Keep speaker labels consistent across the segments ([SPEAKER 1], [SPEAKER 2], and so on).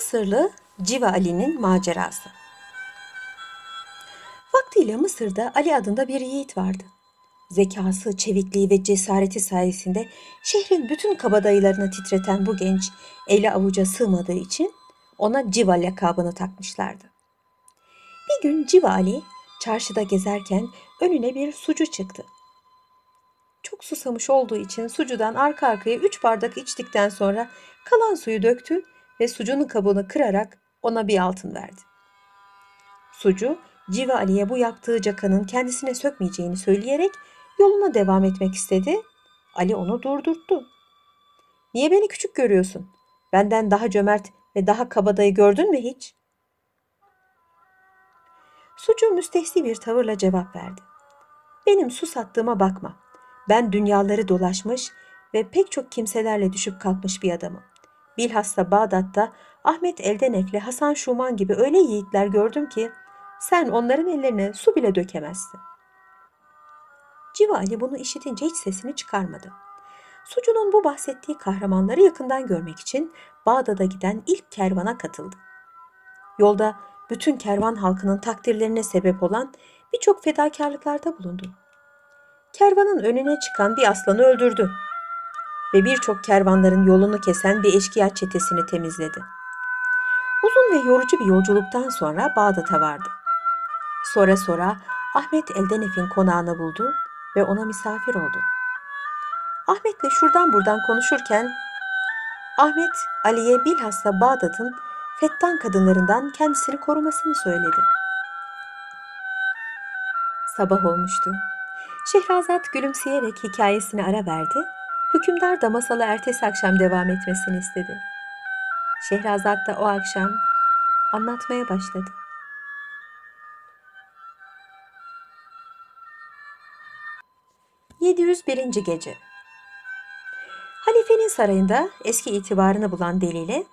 [SPEAKER 1] Mısırlı Civa Ali'nin macerası. Vaktiyle Mısır'da Ali adında bir yiğit vardı. Zekası, çevikliği ve cesareti sayesinde şehrin bütün kabadayılarını titreten bu genç eli avuca sığmadığı için ona Civa lakabını takmışlardı. Bir gün Civa Ali çarşıda gezerken önüne bir sucu çıktı. Çok susamış olduğu için sucudan arka arkaya üç bardak içtikten sonra kalan suyu döktü ve sucunun kabuğunu kırarak ona bir altın verdi. Sucu, Civa Ali'ye bu yaptığı cakanın kendisine sökmeyeceğini söyleyerek yoluna devam etmek istedi. Ali onu durdurttu. Niye beni küçük görüyorsun? Benden daha cömert ve daha kabadayı gördün mü hiç? Sucu müstehsi bir tavırla cevap verdi. Benim su sattığıma bakma. Ben dünyaları dolaşmış ve pek çok kimselerle düşüp kalkmış bir adamım. Bilhassa Bağdat'ta Ahmet Eldenef'le Hasan Şuman gibi öyle yiğitler gördüm ki sen onların ellerine su bile dökemezsin. Civa Ali bunu işitince hiç sesini çıkarmadı. Sucu'nun bu bahsettiği kahramanları yakından görmek için Bağdat'a giden ilk kervana katıldı. Yolda bütün kervan halkının takdirlerine sebep olan birçok fedakarlıklarda bulundu. Kervanın önüne çıkan bir aslanı öldürdü ve birçok kervanların yolunu kesen bir eşkıya çetesini temizledi. Uzun ve yorucu bir yolculuktan sonra Bağdat'a vardı. Sonra sonra Ahmet Eldenef'in konağını buldu ve ona misafir oldu. Ahmet'le şuradan buradan konuşurken Ahmet Ali'ye bilhassa Bağdat'ın fettan kadınlarından kendisini korumasını söyledi. Sabah olmuştu. Şehrazat gülümseyerek hikayesine ara verdi. Hükümdar da masalı ertesi akşam devam etmesini istedi. Şehrazat da o akşam anlatmaya başladı. ...701. Gece Halifenin sarayında eski itibarını bulan Delile...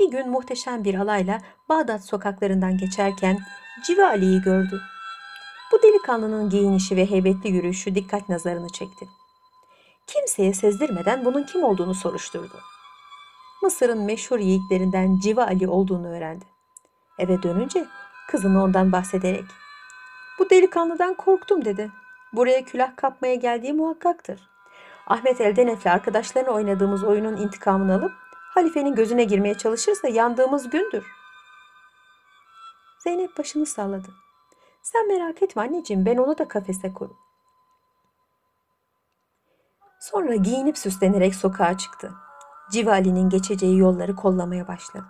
[SPEAKER 1] ...bir gün muhteşem bir alayla Bağdat sokaklarından geçerken Civa Ali'yi gördü. Bu delikanlının giyinişi ve heybetli yürüyüşü dikkat nazarını çekti. Kimseye sezdirmeden bunun kim olduğunu soruşturdu. Mısır'ın meşhur yiğitlerinden Civa Ali olduğunu öğrendi. Eve dönünce kızını ondan bahsederek ''Bu delikanlıdan korktum'' dedi. ''Buraya külah kapmaya geldiği muhakkaktır. Ahmet Eldenef'le arkadaşlarına oynadığımız oyunun intikamını alıp halifenin gözüne girmeye çalışırsa yandığımız gündür.'' Zeynep başını salladı. Sen merak etme anneciğim ben onu da kafese korum. Sonra giyinip süslenerek sokağa çıktı. Civa Ali'nin geçeceği yolları kollamaya başladı.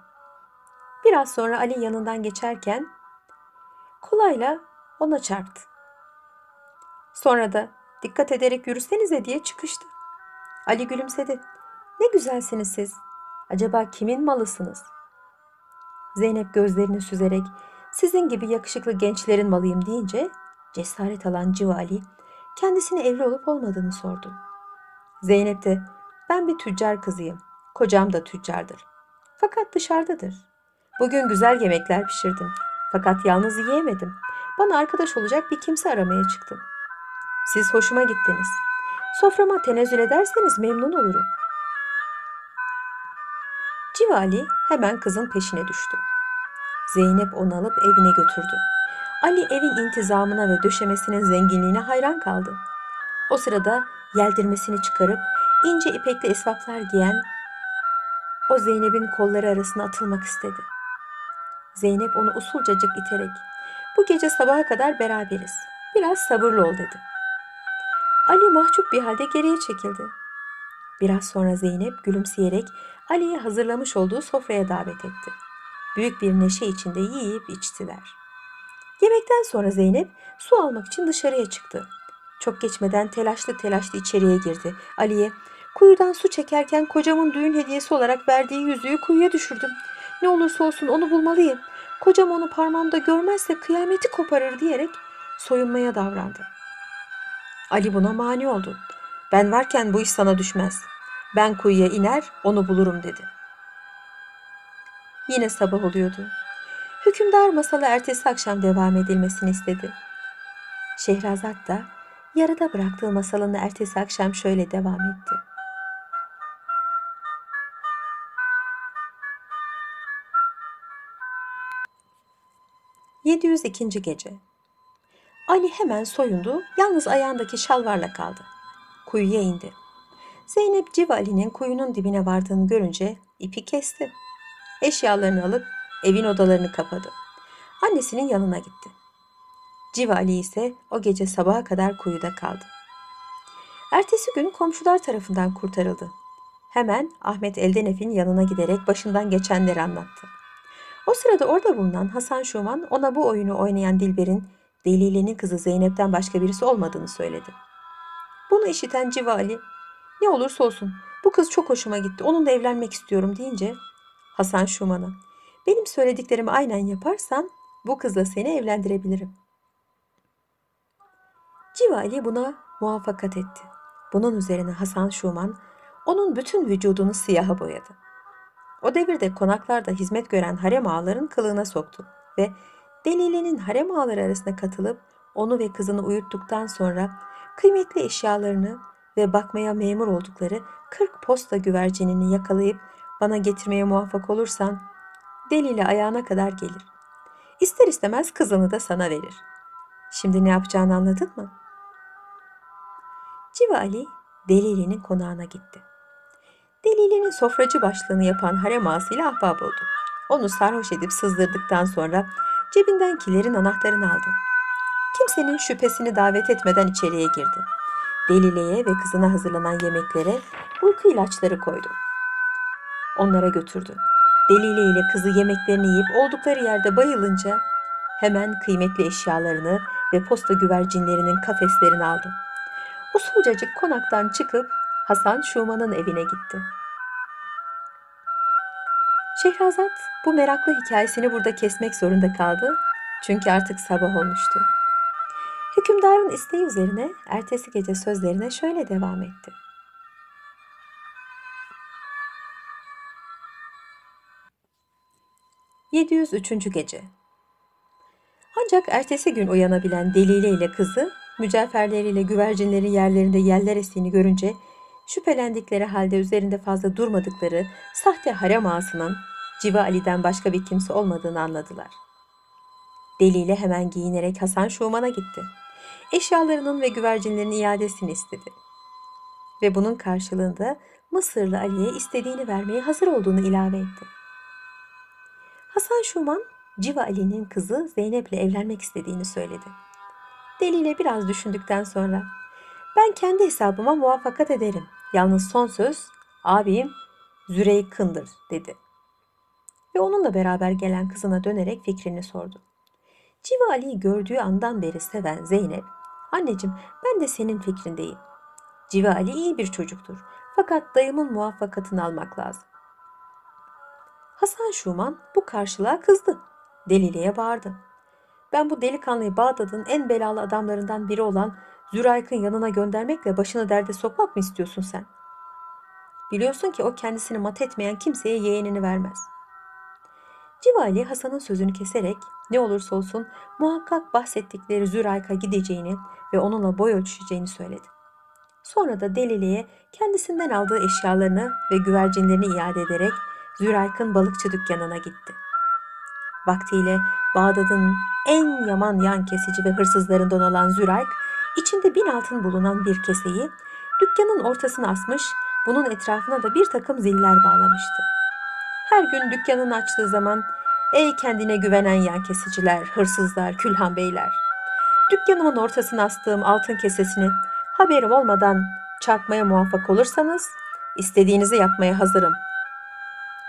[SPEAKER 1] Biraz sonra Ali yanından geçerken kolayla ona çarptı. Sonra da dikkat ederek yürüsenize diye çıkıştı. Ali gülümsedi. Ne güzelsiniz siz. Acaba kimin malısınız? Zeynep gözlerini süzerek sizin gibi yakışıklı gençlerin malıyım deyince cesaret alan Civali kendisine evli olup olmadığını sordu. Zeynep de ben bir tüccar kızıyım. Kocam da tüccardır. Fakat dışarıdadır. Bugün güzel yemekler pişirdim. Fakat yalnız yiyemedim. Bana arkadaş olacak bir kimse aramaya çıktım. Siz hoşuma gittiniz. Soframa tenezzül ederseniz memnun olurum. Civali hemen kızın peşine düştü. Zeynep onu alıp evine götürdü. Ali evin intizamına ve döşemesinin zenginliğine hayran kaldı. O sırada yeldirmesini çıkarıp ince ipekli esvaplar giyen o Zeynep'in kolları arasına atılmak istedi. Zeynep onu usulcacık iterek bu gece sabaha kadar beraberiz. Biraz sabırlı ol dedi. Ali mahcup bir halde geriye çekildi. Biraz sonra Zeynep gülümseyerek Ali'yi hazırlamış olduğu sofraya davet etti. Büyük bir neşe içinde yiyip içtiler. Yemekten sonra Zeynep su almak için dışarıya çıktı. Çok geçmeden telaşlı telaşlı içeriye girdi. Ali'ye kuyudan su çekerken kocamın düğün hediyesi olarak verdiği yüzüğü kuyuya düşürdüm. Ne olursa olsun onu bulmalıyım. Kocam onu parmağımda görmezse kıyameti koparır diyerek soyunmaya davrandı. Ali buna mani oldu. Ben varken bu iş sana düşmez. Ben kuyuya iner onu bulurum dedi. Yine sabah oluyordu. Hükümdar masala ertesi akşam devam edilmesini istedi. Şehrazat da yarıda bıraktığı masalını ertesi akşam şöyle devam etti. 702. Gece Ali hemen soyundu, yalnız ayağındaki şalvarla kaldı. Kuyuya indi. Zeynep Civa Ali'nin kuyunun dibine vardığını görünce ipi kesti. Eşyalarını alıp evin odalarını kapadı. Annesinin yanına gitti. Civa Ali ise o gece sabaha kadar kuyuda kaldı. Ertesi gün komşular tarafından kurtarıldı. Hemen Ahmet Eldenef'in yanına giderek başından geçenleri anlattı. O sırada orada bulunan Hasan Şuman ona bu oyunu oynayan Dilber'in Delile'nin kızı Zeynep'ten başka birisi olmadığını söyledi. Bunu işiten Civa Ali, ne olursa olsun bu kız çok hoşuma gitti, onunla evlenmek istiyorum deyince Hasan Şuman'a, benim söylediklerimi aynen yaparsan bu kızla seni evlendirebilirim. Civa Ali buna muvaffakat etti. Bunun üzerine Hasan Şuman onun bütün vücudunu siyaha boyadı. O devirde konaklarda hizmet gören harem ağaların kılığına soktu ve Delile'nin harem ağaları arasına katılıp onu ve kızını uyuttuktan sonra kıymetli eşyalarını ve bakmaya memur oldukları 40 posta güvercinini yakalayıp bana getirmeye muvaffak olursan Delile ayağına kadar gelir. İster istemez kızını da sana verir. Şimdi ne yapacağını anladın mı? Civa Ali Delile'nin konağına gitti. Delile'nin sofracı başlığını yapan harem ağasıyla ahbap oldu. Onu sarhoş edip sızdırdıktan sonra cebinden kilerin anahtarını aldı. Kimsenin şüphesini davet etmeden içeriye girdi. Delile'ye ve kızına hazırlanan yemeklere uyku ilaçları koydu. Onlara götürdü. Delile ile kızı yemeklerini yiyip oldukları yerde bayılınca hemen kıymetli eşyalarını ve posta güvercinlerinin kafeslerini aldı. Usulcacık konaktan çıkıp Hasan Şuman'ın evine gitti. Şehrazat bu meraklı hikayesini burada kesmek zorunda kaldı. Çünkü artık sabah olmuştu. Hükümdarın isteği üzerine ertesi gece sözlerine şöyle devam etti. ...703. Gece Ancak ertesi gün uyanabilen Delile ile kızı... ...mücevherleriyle güvercinlerin yerlerinde yeller estiğini görünce... ...şüphelendikleri halde üzerinde fazla durmadıkları... ...sahte harem ağasının... ...Civa Ali'den başka bir kimse olmadığını anladılar. Deliyle hemen giyinerek Hasan Şuman'a gitti. Eşyalarının ve güvercinlerin iadesini istedi. Ve bunun karşılığında Mısırlı Ali'ye istediğini vermeye hazır olduğunu ilave etti. Hasan Şuman, Civa Ali'nin kızı Zeynep'le evlenmek istediğini söyledi. Deliyle biraz düşündükten sonra ben kendi hesabıma muvaffakat ederim. Yalnız son söz abim Züreykın'dır dedi. Ve onunla beraber gelen kızına dönerek fikrini sordu. Civa Ali'yi gördüğü andan beri seven Zeynep, anneciğim ben de senin fikrindeyim. Civa Ali iyi bir çocuktur. Fakat dayımın muvaffakatını almak lazım. Hasan Şuman bu karşılığa kızdı. Delile'ye bağırdı. Ben bu delikanlıyı Bağdat'ın en belalı adamlarından biri olan Zürayk'ın yanına göndermekle başını derde sokmak mı istiyorsun sen? Biliyorsun ki o kendisini mat etmeyen kimseye yeğenini vermez.'' Civali Hasan'ın sözünü keserek ne olursa olsun muhakkak bahsettikleri Zürayk'a gideceğini ve onunla boy ölçüşeceğini söyledi. Sonra da Delile'ye kendisinden aldığı eşyalarını ve güvercinlerini iade ederek Zürayk'ın balıkçı dükkanına gitti. Vaktiyle Bağdat'ın en yaman yan kesici ve hırsızlarından olan Zürayk, içinde bin altın bulunan bir keseyi dükkanın ortasına asmış, bunun etrafına da bir takım ziller bağlamıştı. Her gün dükkanını açtığı zaman ey kendine güvenen yan kesiciler, hırsızlar, külhan beyler. Dükkanımın ortasına astığım altın kesesini haberim olmadan çarpmaya muvaffak olursanız istediğinizi yapmaya hazırım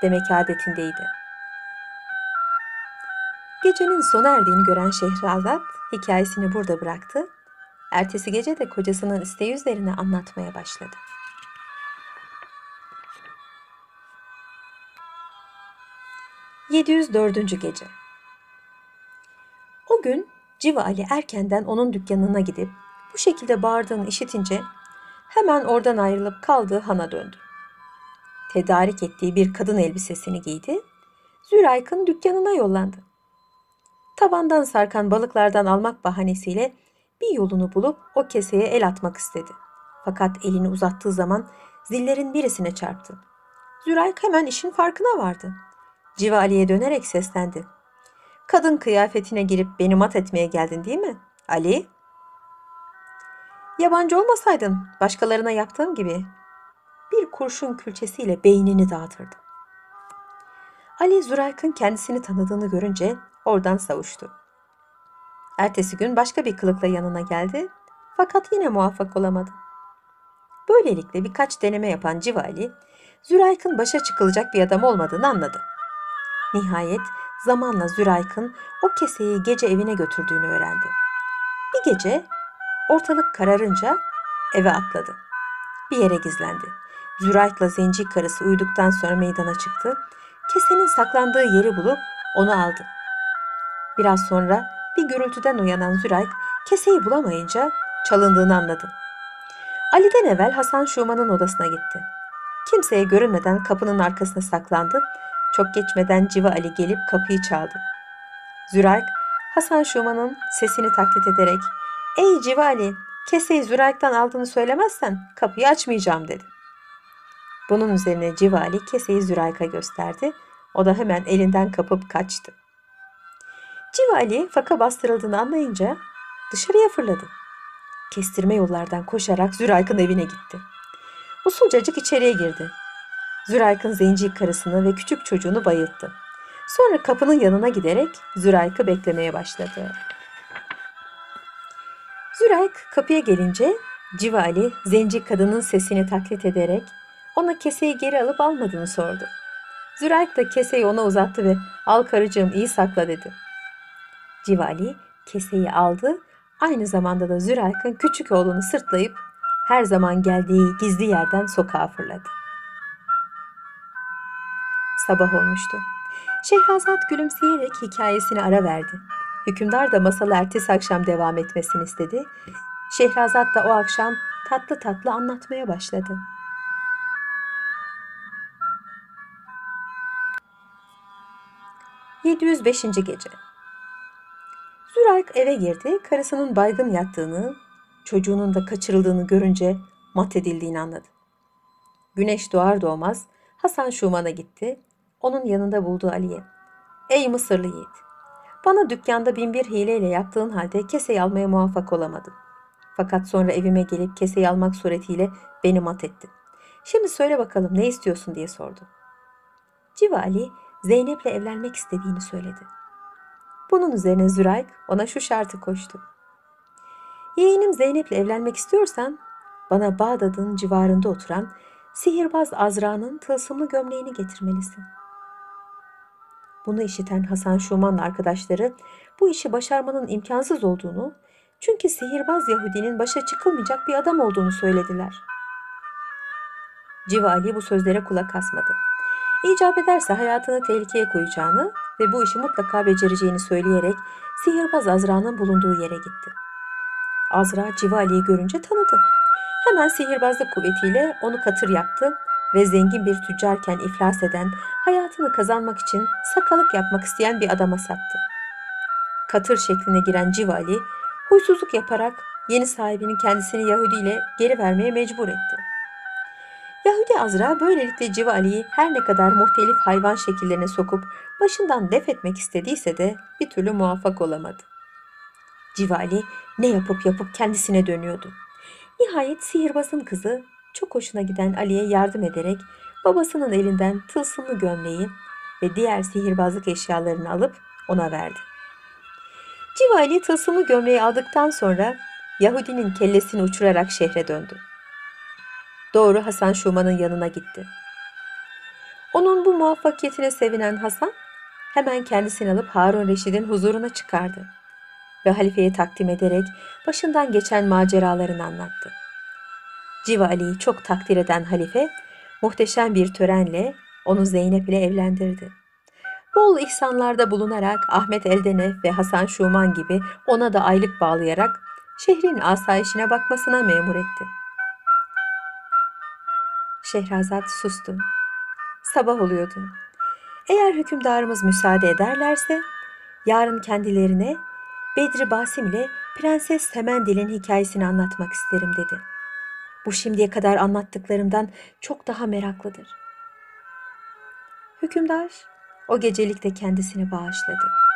[SPEAKER 1] demek adetindeydi. Gecenin sona erdiğini gören Şehrazat hikayesini burada bıraktı. Ertesi gece de kocasının isteği üzerine anlatmaya başladı. 704. Gece O gün Civa Ali erkenden onun dükkanına gidip bu şekilde bağırdığını işitince hemen oradan ayrılıp kaldığı hana döndü. Tedarik ettiği bir kadın elbisesini giydi, Zürayk'ın dükkanına yollandı. Tavandan sarkan balıklardan almak bahanesiyle bir yolunu bulup o keseye el atmak istedi. Fakat elini uzattığı zaman zillerin birisine çarptı. Zürayk hemen işin farkına vardı.'' Civa Ali'ye dönerek seslendi. kadın kıyafetine girip beni mat etmeye geldin değil mi? Ali? Yabancı olmasaydın başkalarına yaptığım gibi bir kurşun külçesiyle beynini dağıtırdım. Ali Zürayk'ın kendisini tanıdığını görünce oradan savuştu. Ertesi gün başka bir kılıkla yanına geldi fakat yine muvaffak olamadı. Böylelikle birkaç deneme yapan Civali, Zürayk'ın başa çıkılacak bir adam olmadığını anladı. Nihayet zamanla Zürayk'ın o keseyi gece evine götürdüğünü öğrendi. Bir gece ortalık kararınca eve atladı. Bir yere gizlendi. Zürayk'la zenci karısı uyuduktan sonra meydana çıktı. Kesenin saklandığı yeri bulup onu aldı. Biraz sonra bir gürültüden uyanan Zürayk keseyi bulamayınca çalındığını anladı. Ali'den evvel Hasan Şuman'ın odasına gitti. Kimseye görünmeden kapının arkasına saklandı. Çok geçmeden Civa Ali gelip kapıyı çaldı. Zürayk, Hasan Şuman'ın sesini taklit ederek ''Ey Civa Ali, keseyi Zürayk'tan aldığını söylemezsen kapıyı açmayacağım.'' dedi. Bunun üzerine Civa Ali keseyi Zürayk'a gösterdi. O da hemen elinden kapıp kaçtı. Civa Ali faka bastırıldığını anlayınca dışarıya fırladı. Kestirme yollardan koşarak Zürayk'ın evine gitti. Usulcacık içeriye girdi. Zürayk'ın zenci karısını ve küçük çocuğunu bayılttı. Sonra kapının yanına giderek Zürayk'ı beklemeye başladı. Zürayk kapıya gelince Civa Ali zenci kadının sesini taklit ederek ona keseyi geri alıp almadığını sordu. Zürayk da keseyi ona uzattı ve al karıcığım iyi sakla dedi. Civali keseyi aldı. Aynı zamanda da Zürayk'ın küçük oğlunu sırtlayıp her zaman geldiği gizli yerden sokağa fırladı. Sabah olmuştu. Şehrazat gülümseyerek hikayesine ara verdi. Hükümdar da masalı ertesi akşam devam etmesini istedi. Şehrazat da o akşam tatlı tatlı anlatmaya başladı. ...705. Gece Eve girdi, karısının baygın yattığını, çocuğunun da kaçırıldığını görünce mat edildiğini anladı. Güneş doğar doğmaz Hasan Şuman'a gitti. Onun yanında buldu Ali'ye. Ey Mısırlı yiğit! Bana dükkanda bin bir hileyle yaptığın halde keseyi almaya muvaffak olamadın. Fakat sonra evime gelip keseyi almak suretiyle beni mat ettin. Şimdi söyle bakalım ne istiyorsun diye sordu. Civa Ali Zeynep'le evlenmek istediğini söyledi. Bunun üzerine Zürayk ona şu şartı koştu. Yeğenim Zeynep'le evlenmek istiyorsan bana Bağdat'ın civarında oturan sihirbaz Azra'nın tılsımlı gömleğini getirmelisin. Bunu işiten Hasan Şuman'la arkadaşları bu işi başarmanın imkansız olduğunu çünkü sihirbaz Yahudinin başa çıkılmayacak bir adam olduğunu söylediler. Civa Ali bu sözlere kulak asmadı. İcap ederse hayatını tehlikeye koyacağını ve bu işi mutlaka becereceğini söyleyerek sihirbaz Azra'nın bulunduğu yere gitti. Azra Civali'yi görünce tanıdı. Hemen sihirbazlık kuvvetiyle onu katır yaptı ve zengin bir tüccarken iflas eden, hayatını kazanmak için sakalık yapmak isteyen bir adama sattı. Katır şekline giren Civali, huysuzluk yaparak yeni sahibinin kendisini Yahudi ile geri vermeye mecbur etti. Azra böylelikle Civali'yi her ne kadar muhtelif hayvan şekillerine sokup başından def etmek istediyse de bir türlü muvaffak olamadı. Civali ne yapıp yapıp kendisine dönüyordu. Nihayet sihirbazın kızı çok hoşuna giden Ali'ye yardım ederek babasının elinden tılsımlı gömleği ve diğer sihirbazlık eşyalarını alıp ona verdi. Civali tılsımlı gömleği aldıktan sonra Yahudinin kellesini uçurarak şehre döndü. Doğru Hasan Şuman'ın yanına gitti. Onun bu muvaffakiyetine sevinen Hasan hemen kendisini alıp Harun Reşid'in huzuruna çıkardı ve halifeye takdim ederek başından geçen maceralarını anlattı. Civa Ali'yi çok takdir eden halife muhteşem bir törenle onu Zeynep ile evlendirdi. Bol ihsanlarda bulunarak Ahmet Eldenef ve Hasan Şuman gibi ona da aylık bağlayarak şehrin asayişine bakmasına memur etti. Şehrazat sustu. Sabah oluyordu. Eğer hükümdarımız müsaade ederlerse yarın kendilerine Bedri Basim ile Prenses Semendil'in hikayesini anlatmak isterim dedi. Bu şimdiye kadar anlattıklarımdan çok daha meraklıdır. Hükümdar o gecelik de kendisini bağışladı.